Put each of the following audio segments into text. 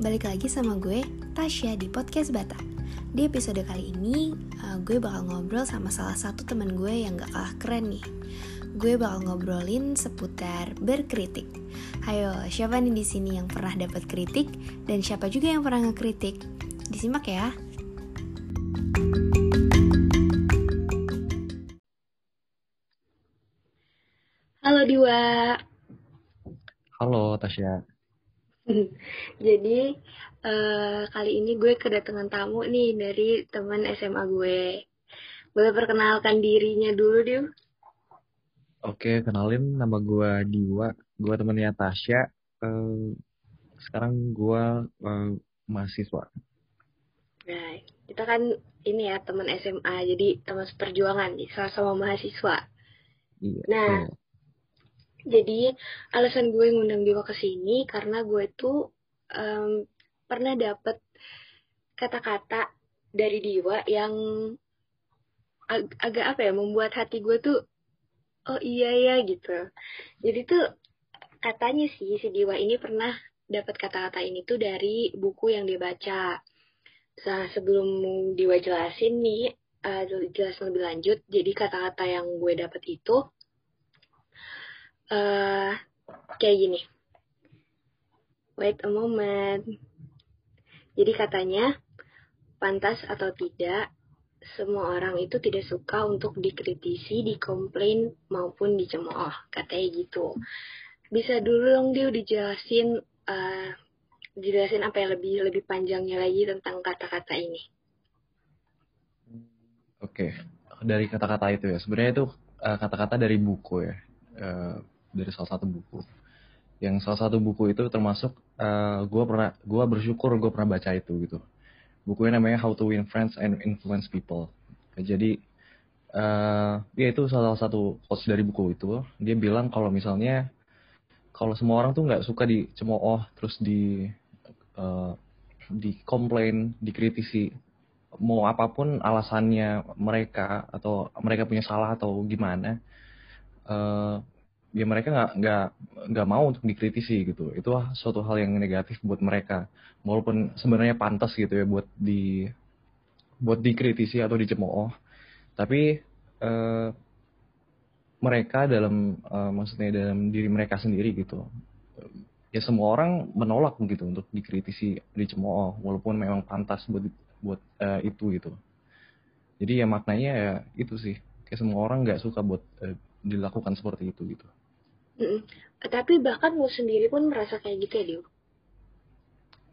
balik lagi sama gue, Tasya di Podcast Bata. Di episode kali ini, uh, gue bakal ngobrol sama salah satu teman gue yang gak kalah keren nih. Gue bakal ngobrolin seputar berkritik. Hayo, siapa nih di sini yang pernah dapat kritik dan siapa juga yang pernah ngekritik? Disimak ya. Halo Diwa. Halo Tasya. Jadi uh, kali ini gue kedatangan tamu nih dari teman SMA gue. Boleh perkenalkan dirinya dulu, Diw? Oke, kenalin nama gue Diwa. Gue temennya Tasya. Uh, sekarang gue uh, mahasiswa. Nah, kita kan ini ya teman SMA, jadi teman seperjuangan, sama-sama mahasiswa. Iya. Nah, iya. Jadi alasan gue ngundang Diwa ke sini karena gue tuh um, pernah dapet kata-kata dari Diwa yang ag agak apa ya membuat hati gue tuh oh iya ya gitu. Jadi tuh katanya sih si Diwa ini pernah dapat kata-kata ini tuh dari buku yang dia baca. Nah, sebelum Diwa jelasin nih, uh, jelasin lebih lanjut, jadi kata-kata yang gue dapat itu uh, kayak gini. Wait a moment. Jadi katanya, pantas atau tidak, semua orang itu tidak suka untuk dikritisi, dikomplain, maupun dicemooh. Katanya gitu. Bisa dulu dong dia dijelasin uh, dijelasin apa yang lebih lebih panjangnya lagi tentang kata-kata ini. Oke, dari kata-kata itu ya. Sebenarnya itu kata-kata uh, dari buku ya, uh, dari salah satu buku. Yang salah satu buku itu termasuk uh, gue pernah, gue bersyukur gue pernah baca itu gitu. Bukunya namanya How to Win Friends and Influence People. Jadi uh, ya itu salah satu quotes dari buku itu. Dia bilang kalau misalnya kalau semua orang tuh nggak suka dicemooh terus di uh, dikomplain dikritisi mau apa pun alasannya mereka atau mereka punya salah atau gimana uh, ya mereka nggak nggak nggak mau untuk dikritisi gitu. Itu suatu hal yang negatif buat mereka. Walaupun sebenarnya pantas gitu ya buat di buat dikritisi atau dicemooh. Tapi uh, mereka dalam uh, maksudnya dalam diri mereka sendiri gitu. Ya semua orang menolak gitu untuk dikritisi dicemooh walaupun memang pantas buat buat uh, itu gitu. Jadi ya maknanya ya itu sih. Kayak semua orang nggak suka buat uh, dilakukan seperti itu gitu mm tapi bahkan lu sendiri pun merasa kayak gitu ya Dio?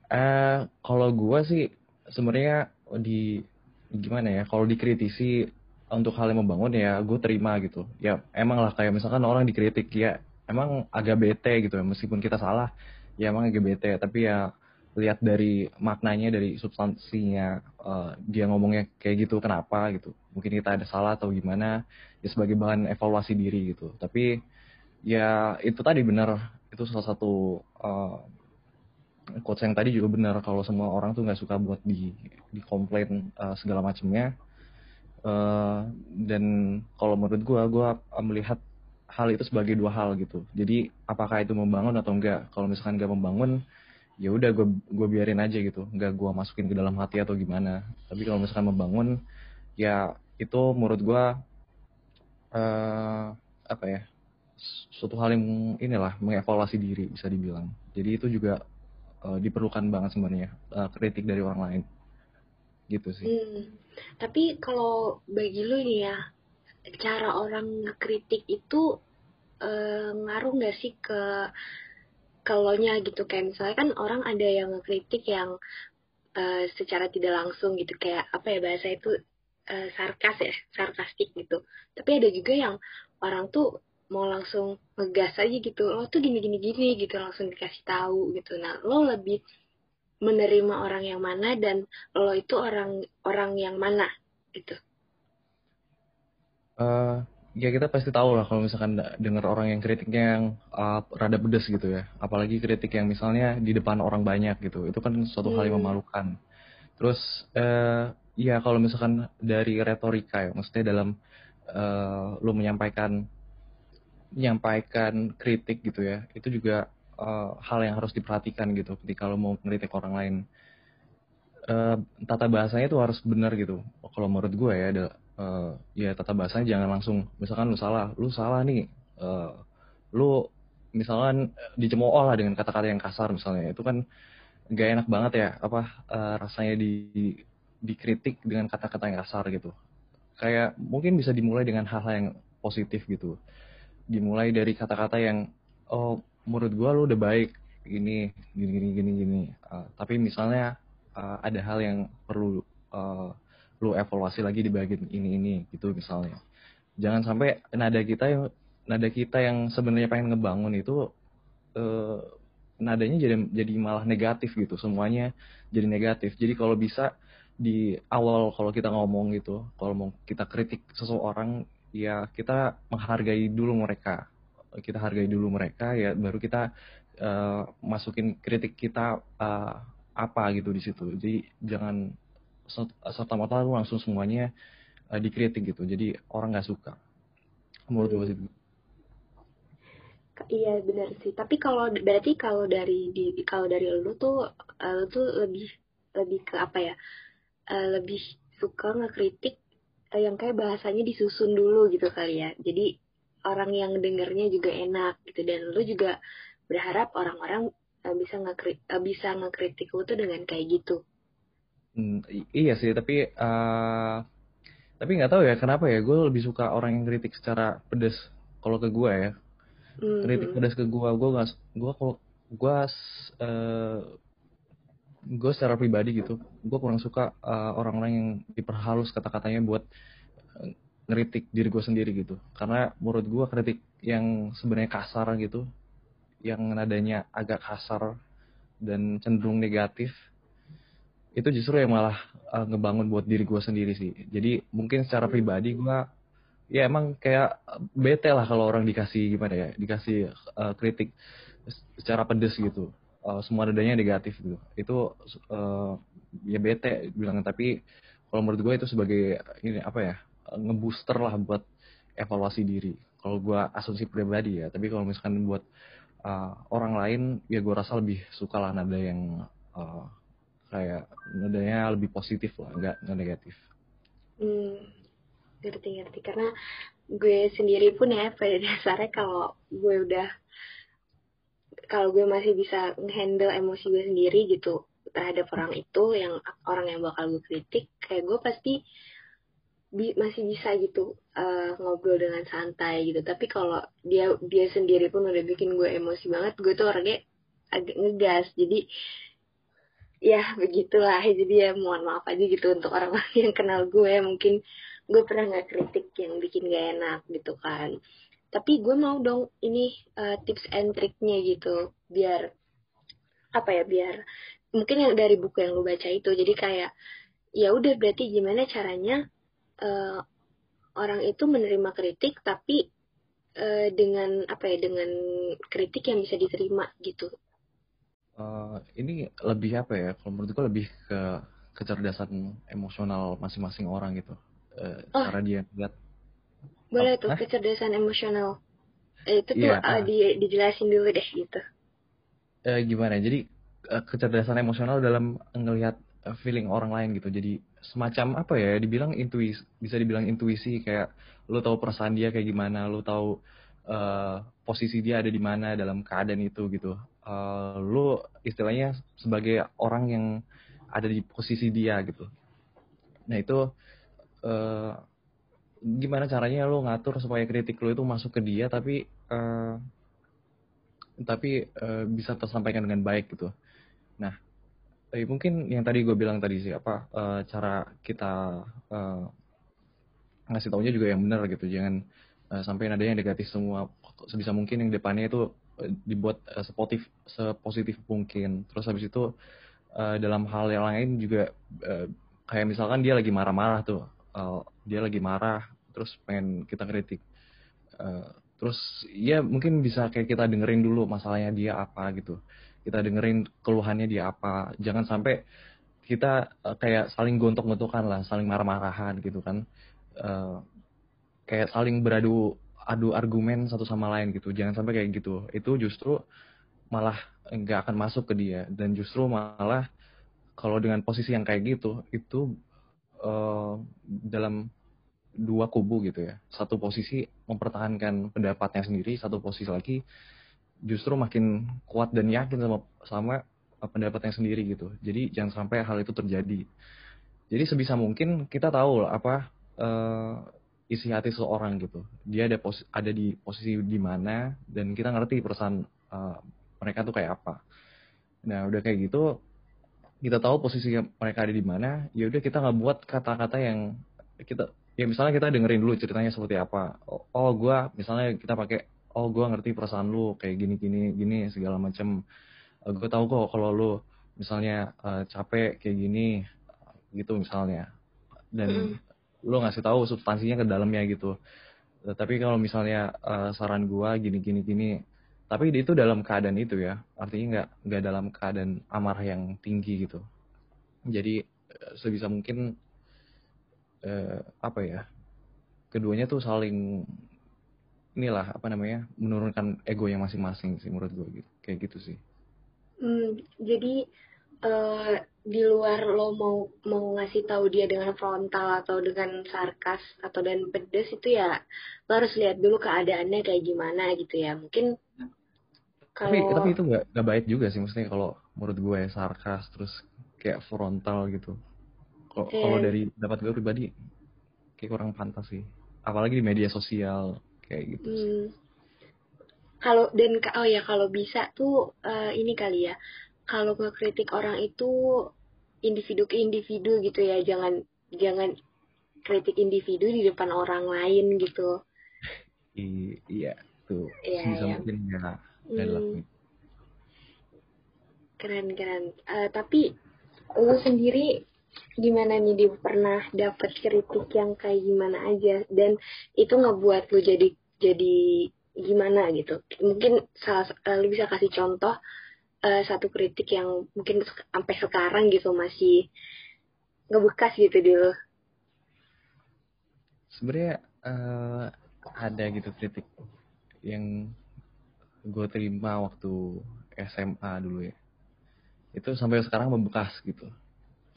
Uh, kalau gue sih sebenarnya di gimana ya kalau dikritisi untuk hal yang membangun ya gue terima gitu. Ya emang lah kayak misalkan orang dikritik ya emang agak bete gitu ya meskipun kita salah ya emang agak bete. Tapi ya lihat dari maknanya dari substansinya uh, dia ngomongnya kayak gitu kenapa gitu. Mungkin kita ada salah atau gimana ya sebagai bahan evaluasi diri gitu. Tapi ya itu tadi benar itu salah satu uh, quotes yang tadi juga benar kalau semua orang tuh nggak suka buat di di komplain uh, segala macamnya Uh, dan kalau menurut gue, gue melihat hal itu sebagai dua hal gitu. Jadi apakah itu membangun atau enggak? Kalau misalkan enggak membangun, ya udah gue gue biarin aja gitu, enggak gue masukin ke dalam hati atau gimana. Tapi kalau misalkan membangun, ya itu menurut gue uh, apa ya? Suatu hal yang inilah mengevaluasi diri bisa dibilang. Jadi itu juga uh, diperlukan banget sebenarnya uh, kritik dari orang lain gitu sih. Hmm. Tapi kalau bagi lu nih ya, cara orang ngekritik itu uh, ngaruh nggak sih ke nya gitu kayak misalnya kan orang ada yang ngekritik yang uh, secara tidak langsung gitu kayak apa ya bahasa itu uh, sarkas ya sarkastik gitu tapi ada juga yang orang tuh mau langsung ngegas aja gitu. Lo tuh gini gini gini gitu langsung dikasih tahu gitu. Nah lo lebih menerima orang yang mana dan lo itu orang orang yang mana gitu. Uh, ya kita pasti tahu lah kalau misalkan dengar orang yang kritiknya yang uh, rada pedes gitu ya. Apalagi kritik yang misalnya di depan orang banyak gitu. Itu kan suatu hmm. hal yang hmm. memalukan. Terus uh, ya kalau misalkan dari retorika ya maksudnya dalam uh, lo menyampaikan menyampaikan kritik gitu ya itu juga uh, hal yang harus diperhatikan gitu ketika lo mau ngeritik orang lain. Uh, tata bahasanya itu harus benar gitu. Kalau menurut gue ya ada uh, ya tata bahasanya jangan langsung misalkan lu salah lu salah nih uh, lu misalkan dicemooh lah dengan kata-kata yang kasar misalnya itu kan gak enak banget ya apa uh, rasanya di dikritik dengan kata-kata yang kasar gitu. Kayak mungkin bisa dimulai dengan hal-hal yang positif gitu dimulai dari kata-kata yang oh menurut gue lu udah baik gini gini gini gini gini. Uh, tapi misalnya uh, ada hal yang perlu uh, lu evaluasi lagi di bagian ini ini gitu misalnya. Jangan sampai nada kita yang nada kita yang sebenarnya pengen ngebangun itu uh, nadanya jadi jadi malah negatif gitu semuanya jadi negatif. Jadi kalau bisa di awal kalau kita ngomong gitu kalau mau kita kritik seseorang ya kita menghargai dulu mereka. Kita hargai dulu mereka ya baru kita uh, masukin kritik kita uh, apa gitu di situ. Jadi jangan serta merta langsung semuanya uh, dikritik gitu. Jadi orang nggak suka. Menurut gue sih Iya benar sih. Tapi kalau berarti kalau dari di kalau dari lu tuh uh, lu tuh lebih lebih ke apa ya? Uh, lebih suka ngekritik yang kayak bahasanya disusun dulu gitu kali ya. Jadi orang yang dengernya juga enak gitu dan lu juga berharap orang-orang uh, bisa ngekritik uh, bisa ngekritik lu tuh dengan kayak gitu. Hmm, iya sih, tapi uh, tapi nggak tahu ya kenapa ya gue lebih suka orang yang kritik secara pedes kalau ke gue ya mm-hmm. kritik pedas ke gue gue gak gue kok gue uh, gue secara pribadi gitu gue kurang suka uh, orang-orang yang diperhalus kata-katanya buat uh, ngeritik diri gue sendiri gitu. Karena menurut gue kritik yang sebenarnya kasar gitu yang nadanya agak kasar dan cenderung negatif itu justru yang malah uh, ngebangun buat diri gue sendiri sih. Jadi mungkin secara pribadi gue ya emang kayak bete lah kalau orang dikasih gimana ya dikasih uh, kritik secara pedes gitu uh, semua nadanya negatif gitu. Itu uh, ya bete bilang tapi kalau menurut gue itu sebagai ini apa ya ngebooster lah buat evaluasi diri. Kalau gue asumsi pribadi ya. Tapi kalau misalkan buat uh, orang lain ya gue rasa lebih suka lah nada yang uh, kayak nadanya lebih positif lah nggak nggak negatif. Hmm ngerti-ngerti. Karena gue sendiri pun ya pada dasarnya kalau gue udah kalau gue masih bisa handle emosi gue sendiri gitu terhadap orang itu yang orang yang bakal gue kritik kayak gue pasti bi masih bisa gitu uh, ngobrol dengan santai gitu. Tapi kalau dia dia sendiri pun udah bikin gue emosi banget gue tuh orangnya agak ngegas. Jadi ya begitulah. Jadi ya mohon maaf aja gitu untuk orang-orang yang kenal gue. Mungkin gue pernah nggak kritik yang bikin gak enak gitu kan tapi gue mau dong ini uh, tips and triknya gitu biar apa ya biar mungkin yang dari buku yang lu baca itu. Jadi kayak ya udah berarti gimana caranya uh, orang itu menerima kritik tapi uh, dengan apa ya dengan kritik yang bisa diterima gitu. Uh, ini lebih apa ya kalau menurut gue lebih ke kecerdasan emosional masing-masing orang gitu. Uh, oh. cara dia lihat boleh tuh kecerdasan emosional. Eh, itu tuh yeah. uh, di, dijelasin dulu deh gitu. Uh, gimana? Jadi uh, kecerdasan emosional dalam ngelihat feeling orang lain gitu. Jadi semacam apa ya dibilang intuisi bisa dibilang intuisi kayak lu tahu perasaan dia kayak gimana lu tahu uh, posisi dia ada di mana dalam keadaan itu gitu. Uh, lu istilahnya sebagai orang yang ada di posisi dia gitu. Nah itu uh, gimana caranya lo ngatur supaya kritik lo itu masuk ke dia tapi uh, tapi uh, bisa tersampaikan dengan baik gitu. Nah, eh, mungkin yang tadi gue bilang tadi sih apa uh, cara kita uh, ngasih taunya juga yang benar gitu. Jangan uh, sampai ada yang negatif semua. Sebisa mungkin yang depannya itu dibuat uh, sepositif mungkin. Terus habis itu uh, dalam hal yang lain juga uh, kayak misalkan dia lagi marah-marah tuh uh, dia lagi marah terus pengen kita kritik. Uh, terus ya mungkin bisa kayak kita dengerin dulu masalahnya dia apa gitu. Kita dengerin keluhannya dia apa. Jangan sampai kita uh, kayak saling gontok-gontokan lah saling marah-marahan gitu kan. Uh, kayak saling beradu adu argumen satu sama lain gitu. Jangan sampai kayak gitu. Itu justru malah nggak akan masuk ke dia. Dan justru malah kalau dengan posisi yang kayak gitu itu uh, dalam dua kubu gitu ya. Satu posisi mempertahankan pendapatnya sendiri satu posisi lagi justru makin kuat dan yakin sama sama pendapatnya sendiri gitu. Jadi jangan sampai hal itu terjadi. Jadi sebisa mungkin kita tahu lah apa uh, isi hati seseorang gitu. Dia ada pos ada di posisi di mana dan kita ngerti perasaan uh, mereka tuh kayak apa. Nah udah kayak gitu kita tahu posisi mereka ada di mana ya udah kita nggak buat kata-kata yang kita ya misalnya kita dengerin dulu ceritanya seperti apa. Oh, oh gue misalnya kita pakai oh gue ngerti perasaan lu kayak gini gini gini segala macam uh, eh, gue tahu kok kalau lu misalnya uh, capek kayak gini gitu misalnya. Dan mm. lu ngasih tahu substansinya ke dalamnya gitu. Uh, tapi kalau misalnya uh, saran gue gini gini gini tapi itu dalam keadaan itu ya. Artinya nggak nggak dalam keadaan amarah yang tinggi gitu. Jadi sebisa mungkin eh, apa ya keduanya tuh saling inilah apa namanya menurunkan ego yang masing-masing sih menurut gue gitu. Kayak gitu sih. Hmm, jadi uh, di luar lo mau mau ngasih tahu dia dengan frontal atau dengan sarkas atau dan pedes itu ya lo harus lihat dulu keadaannya kayak gimana gitu ya. Mungkin kalau tapi tapi itu nggak nggak baik juga sih maksudnya kalau menurut gue ya sarkas terus kayak frontal gitu okay. kalau dari dapat gue pribadi kayak kurang pantas sih apalagi di media sosial kayak gitu hmm. kalau dan oh ya kalau bisa tuh uh, ini kali ya kalau ngekritik orang itu individu ke individu gitu ya jangan jangan kritik individu di depan orang lain gitu I, iya tuh iya, bisa iya. mungkin ya hmm. keren keren uh, tapi lu sendiri gimana nih dia pernah dapat kritik yang kayak gimana aja? Dan itu ngebuat lu jadi jadi gimana gitu? Mungkin salah uh, lu bisa kasih contoh uh, satu kritik yang mungkin sampai sekarang gitu masih ngebekas gitu dulu sebenarnya uh, ada gitu kritik yang gue terima waktu SMA dulu ya. Itu sampai sekarang membekas gitu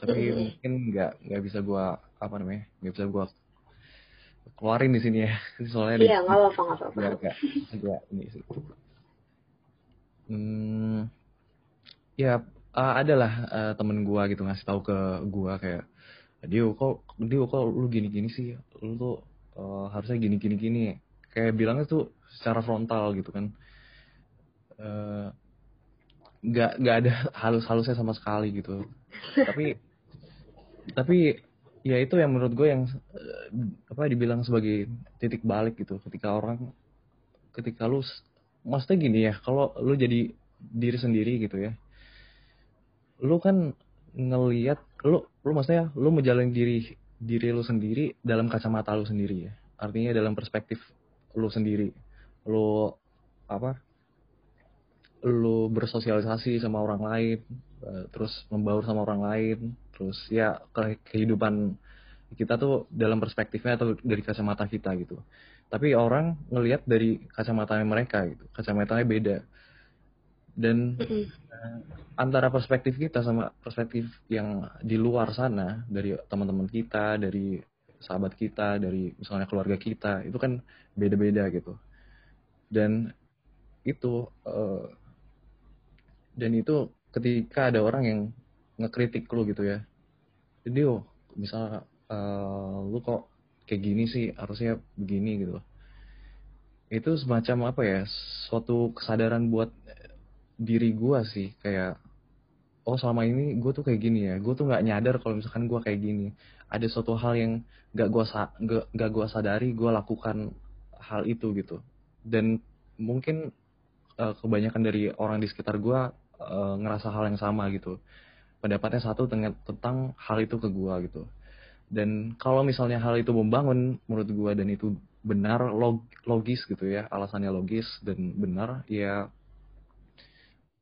tapi mungkin nggak nggak bisa gua apa namanya nggak bisa gua keluarin di sini ya. Soalnya iya nggak apa nggak apa agak agak ini sih. Hmm, ya uh, adalah uh, temen gua gitu ngasih tahu ke gua kayak Dio kok Dio kok lu gini gini sih? Lu tuh uh, harusnya gini gini gini kayak bilangnya tuh secara frontal gitu kan. Nggak uh, nggak ada halus halusnya sama sekali gitu. Tapi tapi ya itu yang menurut gue yang eh, apa dibilang sebagai titik balik gitu. Ketika orang ketika lu maksudnya gini ya kalau lu jadi diri sendiri gitu ya lu kan ngelihat lu lu maksudnya lu menjalani diri diri lu sendiri dalam kacamata lu sendiri ya. Artinya dalam perspektif lu sendiri. Lu apa lu bersosialisasi sama orang lain eh, terus membaur sama orang lain terus ya kehidupan kita tuh dalam perspektifnya atau dari kacamata kita gitu. Tapi orang ngelihat dari kacamata mereka gitu kacamatanya beda. Dan uh, antara perspektif kita sama perspektif yang di luar sana dari teman-teman kita dari sahabat kita dari misalnya keluarga kita itu kan beda-beda gitu. Dan itu uh, dan itu ketika ada orang yang ngekritik lu gitu ya jadi oh misalnya uh, lu kok kayak gini sih harusnya begini gitu itu semacam apa ya suatu kesadaran buat diri gua sih kayak oh selama ini gue tuh kayak gini ya. Gue tuh nggak nyadar kalau misalkan gue kayak gini. Ada suatu hal yang gak gue gak, gak gua sadari gue lakukan hal itu gitu. Dan mungkin uh, kebanyakan dari orang di sekitar gue uh, ngerasa hal yang sama gitu pendapatnya satu tentang hal itu ke gue gitu. Dan kalau misalnya hal itu membangun menurut gue dan itu benar log, logis gitu ya alasannya logis dan benar ya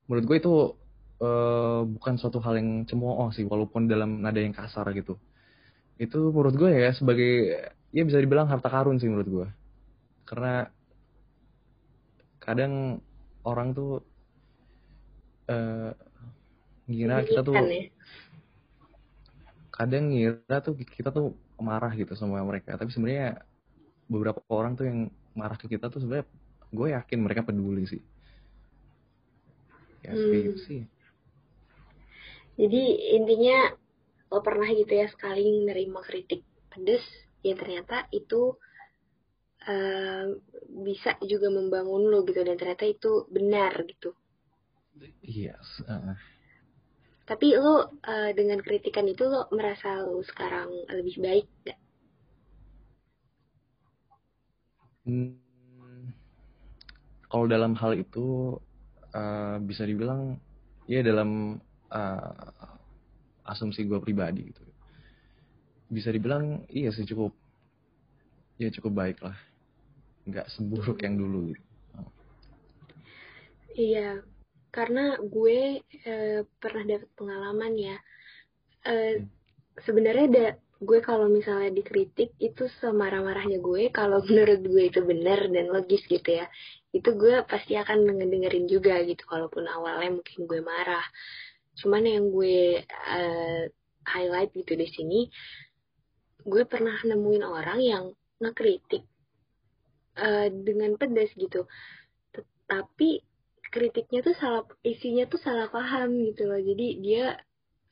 menurut gue itu uh, bukan suatu hal yang cemooh sih walaupun dalam nada yang kasar gitu. Itu menurut gue ya sebagai ya bisa dibilang harta karun sih menurut gue karena kadang orang tuh uh, ngira kita tuh ya? kadang ngira tuh kita tuh marah gitu sama mereka tapi sebenarnya beberapa orang tuh yang marah ke kita tuh sebenarnya gue yakin mereka peduli sih ya hmm. gitu sih jadi intinya lo pernah gitu ya sekali nerima kritik pedes ya ternyata itu uh, bisa juga membangun lo gitu dan ternyata itu benar gitu yes uh. Tapi lo uh, dengan kritikan itu lo merasa lo sekarang lebih baik gak? Hmm, kalau dalam hal itu uh, bisa dibilang ya dalam uh, asumsi gue pribadi gitu. Bisa dibilang iya sih cukup ya cukup baik lah. Nggak seburuk yang dulu gitu. Iya karena gue e, pernah dapat pengalaman ya. Hmm. sebenarnya ada gue kalau misalnya dikritik itu semarah-marahnya gue kalau menurut gue itu benar dan logis gitu ya. Itu gue pasti akan ngedengerin juga gitu walaupun awalnya mungkin gue marah. Cuman yang gue uh, highlight gitu di sini gue pernah nemuin orang yang ngekritik uh, dengan pedas gitu. Tapi kritiknya tuh salah isinya tuh salah paham gitu loh. Jadi dia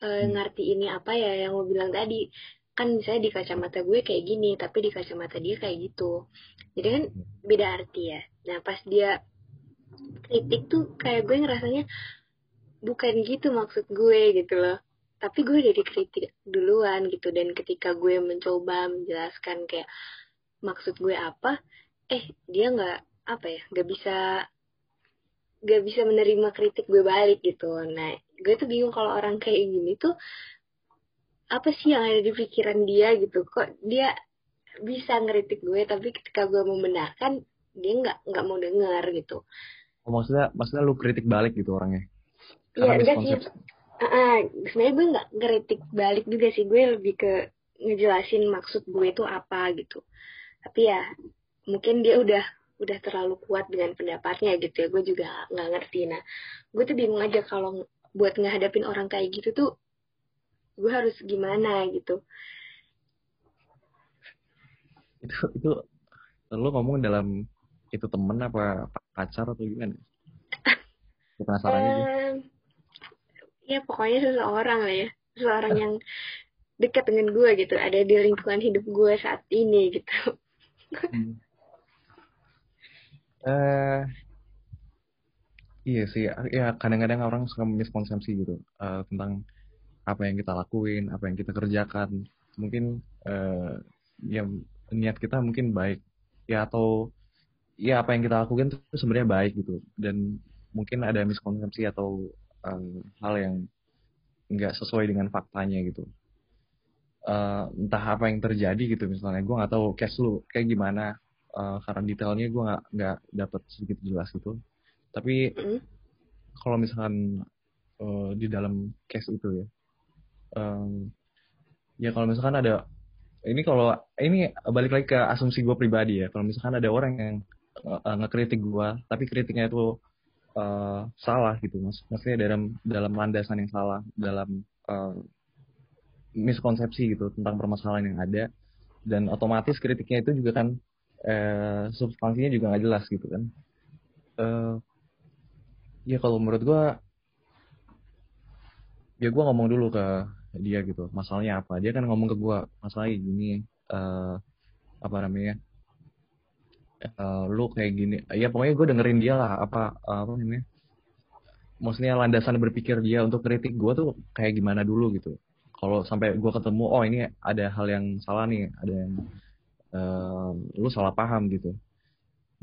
uh, ngerti ini apa ya yang lo bilang tadi. Kan misalnya di kacamata gue kayak gini tapi di kacamata dia kayak gitu. Jadi kan beda arti ya. Nah pas dia kritik tuh kayak gue ngerasanya bukan gitu maksud gue gitu loh. Tapi gue udah dikritik duluan gitu. Dan ketika gue mencoba menjelaskan kayak maksud gue apa eh dia nggak apa ya nggak bisa nggak bisa menerima kritik gue balik gitu nah gue tuh bingung kalau orang kayak gini tuh apa sih yang ada di pikiran dia gitu kok dia bisa ngeritik gue tapi ketika gue membenarkan dia nggak nggak mau dengar gitu oh, maksudnya maksudnya lu kritik balik gitu orangnya Iya, enggak sih. Uh, sebenarnya gue nggak ngeritik balik juga sih. Gue lebih ke ngejelasin maksud gue itu apa gitu. Tapi ya mungkin dia udah udah terlalu kuat dengan pendapatnya gitu ya. Gue juga nggak ngerti. Nah, gue tuh bingung aja kalau buat ngehadapin orang kayak gitu tuh gue harus gimana gitu. Itu itu lo ngomong dalam itu temen apa pacar atau gimana? Penasaran um, ya pokoknya seseorang lah ya seseorang yang dekat dengan gue gitu ada di lingkungan hidup gue saat ini gitu hmm. Uh, iya sih ya kadang-kadang orang suka miskonsepsi gitu uh, tentang apa yang kita lakuin apa yang kita kerjakan. Mungkin uh, ya niat kita mungkin baik. Ya atau ya apa yang kita lakukan itu sebenarnya baik gitu. Dan mungkin ada miskonsepsi atau um, hal yang nggak sesuai dengan faktanya gitu. Uh, entah apa yang terjadi gitu misalnya. Gue nggak tahu case lu kayak gimana uh, karena detailnya gue nggak nggak dapat sedikit jelas gitu. Tapi mm. kalau misalkan uh, di dalam case itu ya um, ya kalau misalkan ada ini kalau ini balik lagi ke asumsi gue pribadi ya. Kalau misalkan ada orang yang uh, ngekritik gue tapi kritiknya itu uh, salah gitu mas. Maksudnya dalam dalam landasan yang salah dalam uh, miskonsepsi gitu tentang permasalahan yang ada dan otomatis kritiknya itu juga kan uh, substansinya juga nggak jelas gitu kan. Uh, ya kalau menurut gue ya gue ngomong dulu ke dia gitu. Masalahnya apa? Dia kan ngomong ke gue masalahnya gini uh, apa namanya uh, lu kayak gini. Ya pokoknya gue dengerin dia lah apa apa ini maksudnya landasan berpikir dia untuk kritik gue tuh kayak gimana dulu gitu. Kalau sampai gue ketemu oh ini ada hal yang salah nih ada yang uh, lu salah paham gitu.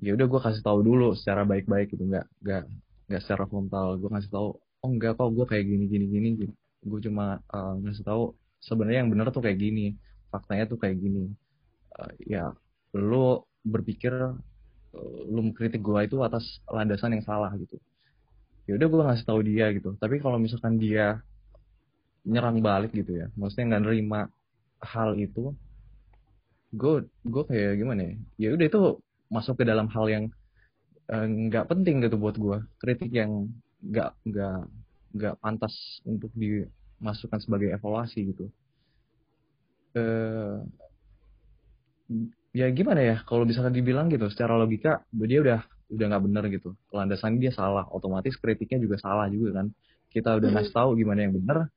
Ya udah gue kasih tahu dulu secara baik-baik gitu. Nggak nggak nggak secara frontal. Gue kasih tahu oh enggak kok gue kayak gini gini gini gitu. Gue cuma uh, ngasih tahu sebenarnya yang benar tuh kayak gini faktanya tuh kayak gini. Uh, ya lu berpikir uh, lu mengkritik gue itu atas landasan yang salah gitu. Ya udah gue ngasih tahu dia gitu. Tapi kalau misalkan dia nyerang balik gitu ya maksudnya nggak nerima hal itu gue gue kayak gimana ya? Ya udah itu masuk ke dalam hal yang eh, nggak uh, penting gitu buat gue kritik yang nggak nggak nggak pantas untuk dimasukkan sebagai evaluasi gitu. Eh ya gimana ya? Kalau misalkan dibilang gitu secara logika dia udah udah nggak benar gitu. Landasan dia salah. Otomatis kritiknya juga salah juga kan. Kita udah ngasih tahu gimana yang benar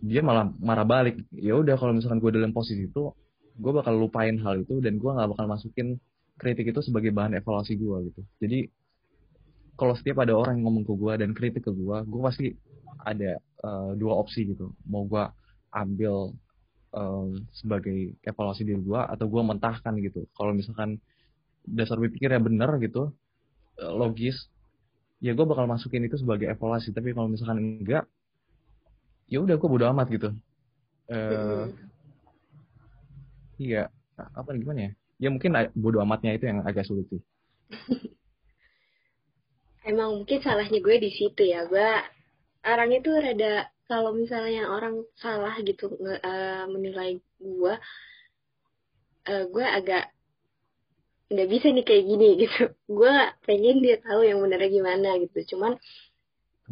dia malah marah balik. Ya udah kalau misalkan gue dalam posisi itu gue bakal lupain hal itu dan gue nggak bakal masukin kritik itu sebagai bahan evaluasi gue gitu. Jadi kalau setiap ada orang yang ngomong ke gue dan kritik ke gue gue pasti ada uh, dua opsi gitu. Mau gue ambil uh, sebagai evaluasi diri gue atau gue mentahkan gitu. Kalau misalkan dasar berpikirnya benar gitu uh, logis ya gue bakal masukin itu sebagai evaluasi. Tapi kalau misalkan enggak ya udah gue bodo amat gitu. Uh, iya. Apa gimana ya? Ya mungkin bodo amatnya itu yang agak sulit sih. Emang mungkin salahnya gue di situ ya. Gue orang itu rada kalau misalnya orang salah gitu uh, menilai gue uh, gue agak nggak bisa nih kayak gini gitu. Gue pengen dia tahu yang benernya gimana gitu. Cuman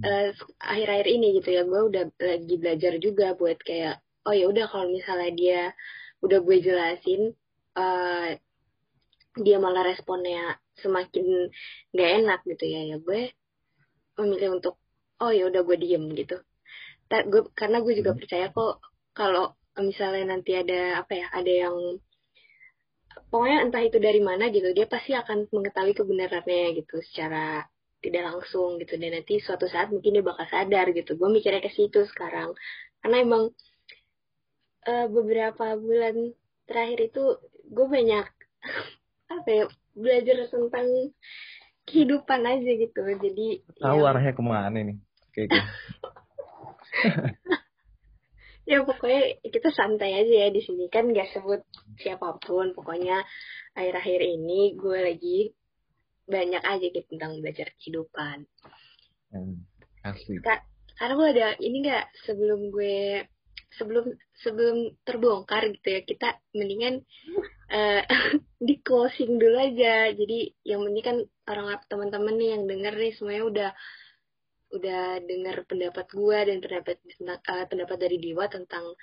akhir akhir-akhir ini gitu ya gue udah lagi belajar juga buat kayak oh ya udah kalau misalnya dia udah gue jelasin uh, dia malah responnya semakin gak enak gitu ya. Ya gue memilih untuk oh ya udah gue diem gitu. Ta gue karena gue juga hmm. percaya kok kalau misalnya nanti ada apa ya ada yang pokoknya entah itu dari mana gitu dia pasti akan mengetahui kebenarannya gitu secara tidak langsung gitu. Dan nanti suatu saat mungkin dia bakal sadar gitu. Gue mikirnya ke situ sekarang. Karena emang uh, beberapa bulan terakhir itu gue banyak apa ya belajar tentang kehidupan aja gitu. Jadi tahu ya, arahnya ke mana nih? Kayak gitu. ya pokoknya kita santai aja ya di sini. Kan gak sebut siapa pun. Pokoknya akhir-akhir ini gue lagi banyak aja gitu tentang belajar kehidupan. Hmm, asli. Kak, karena gue ada ini gak sebelum gue sebelum sebelum terbongkar gitu ya kita mendingan uh, di closing dulu aja. Jadi yang penting kan orang teman-teman nih yang denger nih semuanya udah udah dengar pendapat gue dan pendapat uh, pendapat dari Dewa tentang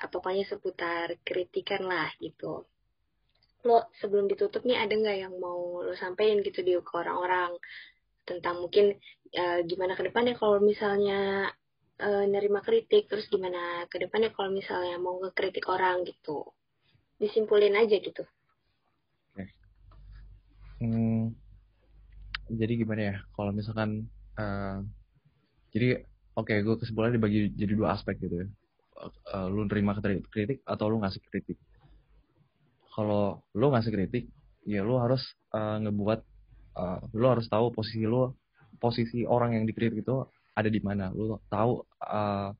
apa pokoknya seputar kritikan lah gitu. Lo sebelum ditutup nih ada nggak yang mau lo sampein gitu di ke orang-orang? Tentang mungkin uh, gimana ke depannya kalau misalnya uh, nerima kritik terus gimana ke depannya kalau misalnya mau ngekritik orang gitu? Disimpulin aja gitu. Hmm, jadi gimana ya? Kalau misalkan uh, jadi oke okay, gue kesimpulannya dibagi jadi dua aspek gitu ya. Uh, lu nerima kritik atau lu ngasih kritik? Kalau lu ngasih kritik ya lu harus uh, ngebuat uh, lu harus tahu posisi lu posisi orang yang dikritik itu ada di mana. Lu tahu uh,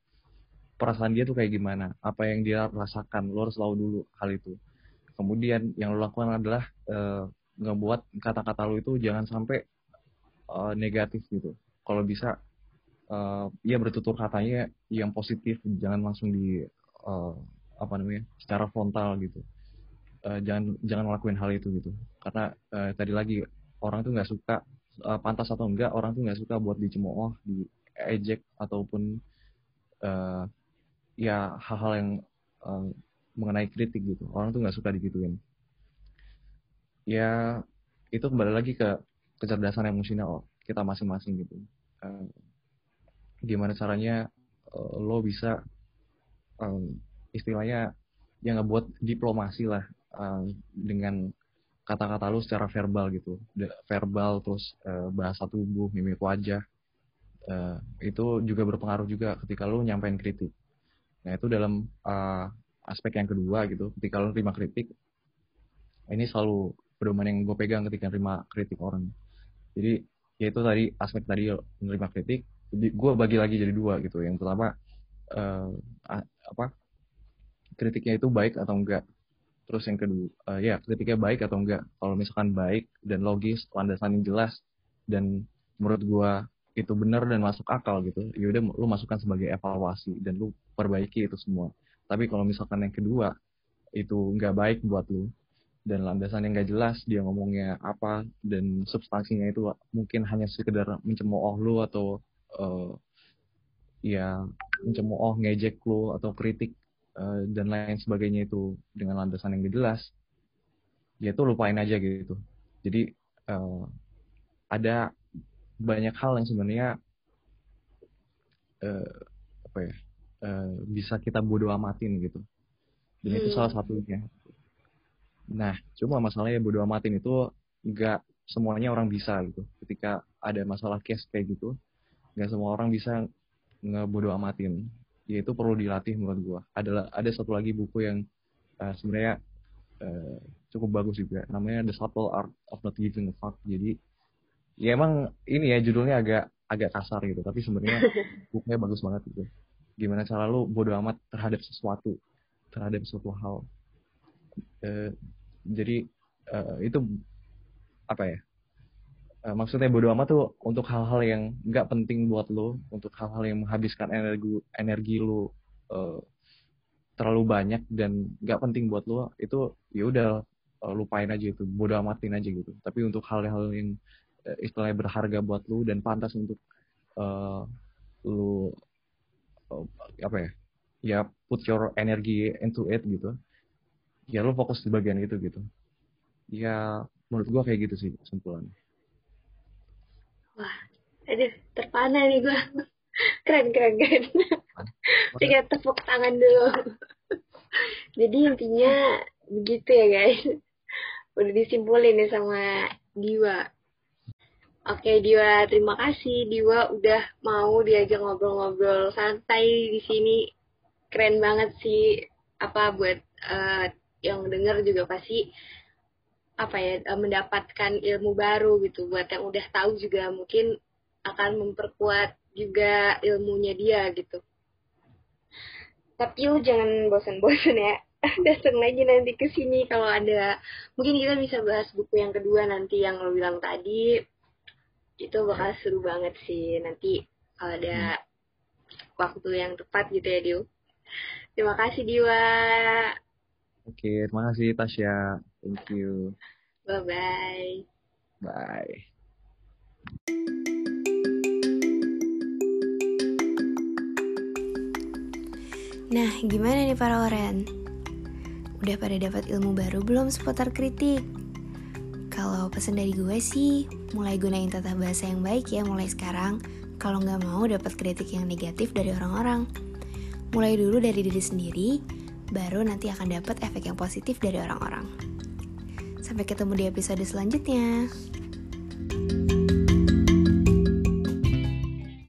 perasaan dia tuh kayak gimana. Apa yang dia rasakan. Lu harus tahu dulu hal itu. Kemudian yang lu lakukan adalah uh, ngebuat kata-kata lu itu jangan sampai uh, negatif gitu. Kalau bisa uh, ya bertutur katanya yang positif. Jangan langsung di uh, apa namanya secara frontal gitu. Uh, jangan jangan ngelakuin hal itu gitu. Karena uh, tadi lagi orang tuh nggak suka pantas atau enggak orang tuh nggak suka buat dicemooh di ejek ataupun uh, ya hal-hal yang uh, mengenai kritik gitu. Orang tuh nggak suka digituin. Ya itu kembali lagi ke kecerdasan emosional kita masing-masing gitu. Uh, gimana caranya uh, lo bisa um, istilahnya yang ngebuat diplomasi lah uh, dengan kata-kata lo secara verbal gitu. Verbal terus uh, bahasa tubuh mimik wajah uh, itu juga berpengaruh juga ketika lo nyampein kritik. Nah itu dalam uh, aspek yang kedua gitu ketika lo terima kritik ini selalu pedoman yang gue pegang ketika terima kritik orang. Jadi ya itu tadi aspek tadi menerima kritik gue bagi lagi jadi dua gitu. Yang pertama uh, apa kritiknya itu baik atau enggak? Terus yang kedua uh, ya kritiknya baik atau enggak? Kalau misalkan baik dan logis landasan yang jelas dan menurut gue itu benar dan masuk akal gitu. Ya udah lu masukkan sebagai evaluasi dan lu perbaiki itu semua. Tapi kalau misalkan yang kedua itu nggak baik buat lu dan landasan yang nggak jelas dia ngomongnya apa dan substansinya itu mungkin hanya sekedar mencemooh lu atau uh, ya mencemooh ngejek lu atau kritik uh, dan lain sebagainya itu dengan landasan yang jelas ya itu lupain aja gitu. Jadi uh, ada banyak hal yang sebenarnya uh, apa ya uh, bisa kita bodoh amatin gitu. Dan hmm. itu salah satunya. Nah cuma masalahnya bodoh amatin itu nggak semuanya orang bisa gitu. Ketika ada masalah case kayak gitu nggak semua orang bisa ngebodo amatin. Ya itu perlu dilatih menurut gua. Adalah ada satu lagi buku yang uh, sebenarnya uh, cukup bagus juga. Namanya The Subtle Art of Not Giving a Fuck. Jadi ya emang ini ya judulnya agak agak kasar gitu tapi sebenarnya bukunya bagus banget gitu. Gimana cara lu bodo amat terhadap sesuatu terhadap suatu hal. Uh, jadi uh, itu apa ya? Uh, maksudnya bodo amat tuh untuk hal-hal yang nggak penting buat lo, untuk hal-hal yang menghabiskan energi energi lo uh, terlalu banyak dan nggak penting buat lo itu ya udah uh, lupain aja itu, bodo amatin aja gitu. Tapi untuk hal-hal yang istilahnya berharga buat lo dan pantas untuk uh, lo uh, apa ya, ya put your energy into it gitu. Ya lo fokus di bagian itu gitu. Ya menurut gua kayak gitu sih kesimpulannya. Wah, aduh, terpana nih gue. keren, keren, keren. Tiga tepuk tangan dulu. Jadi intinya begitu ya guys. Udah disimpulin nih sama Diwa. Oke Diwa, terima kasih. Diwa udah mau diajak ngobrol-ngobrol santai di sini. Keren banget sih apa buat uh, yang denger juga pasti apa ya eh, mendapatkan ilmu baru gitu. Buat yang udah tahu juga mungkin akan memperkuat juga ilmunya dia gitu. Tapi lu jangan bosan-bosan ya. Datang lagi nanti ke sini kalau ada mungkin kita bisa bahas buku yang kedua nanti yang lo bilang tadi itu bakal seru banget sih nanti kalau ada hmm. waktu yang tepat gitu ya Dio terima kasih Diwa oke terima kasih Tasya thank you Bye-bye. Bye. Nah, gimana nih para oren? Udah pada dapat ilmu baru belum seputar kritik? Kalau pesan dari gue sih, mulai gunain tata bahasa yang baik ya mulai sekarang. Kalau nggak mau dapat kritik yang negatif dari orang-orang. Mulai dulu dari diri sendiri, baru nanti akan dapat efek yang positif dari orang-orang. Sampai ketemu di episode selanjutnya.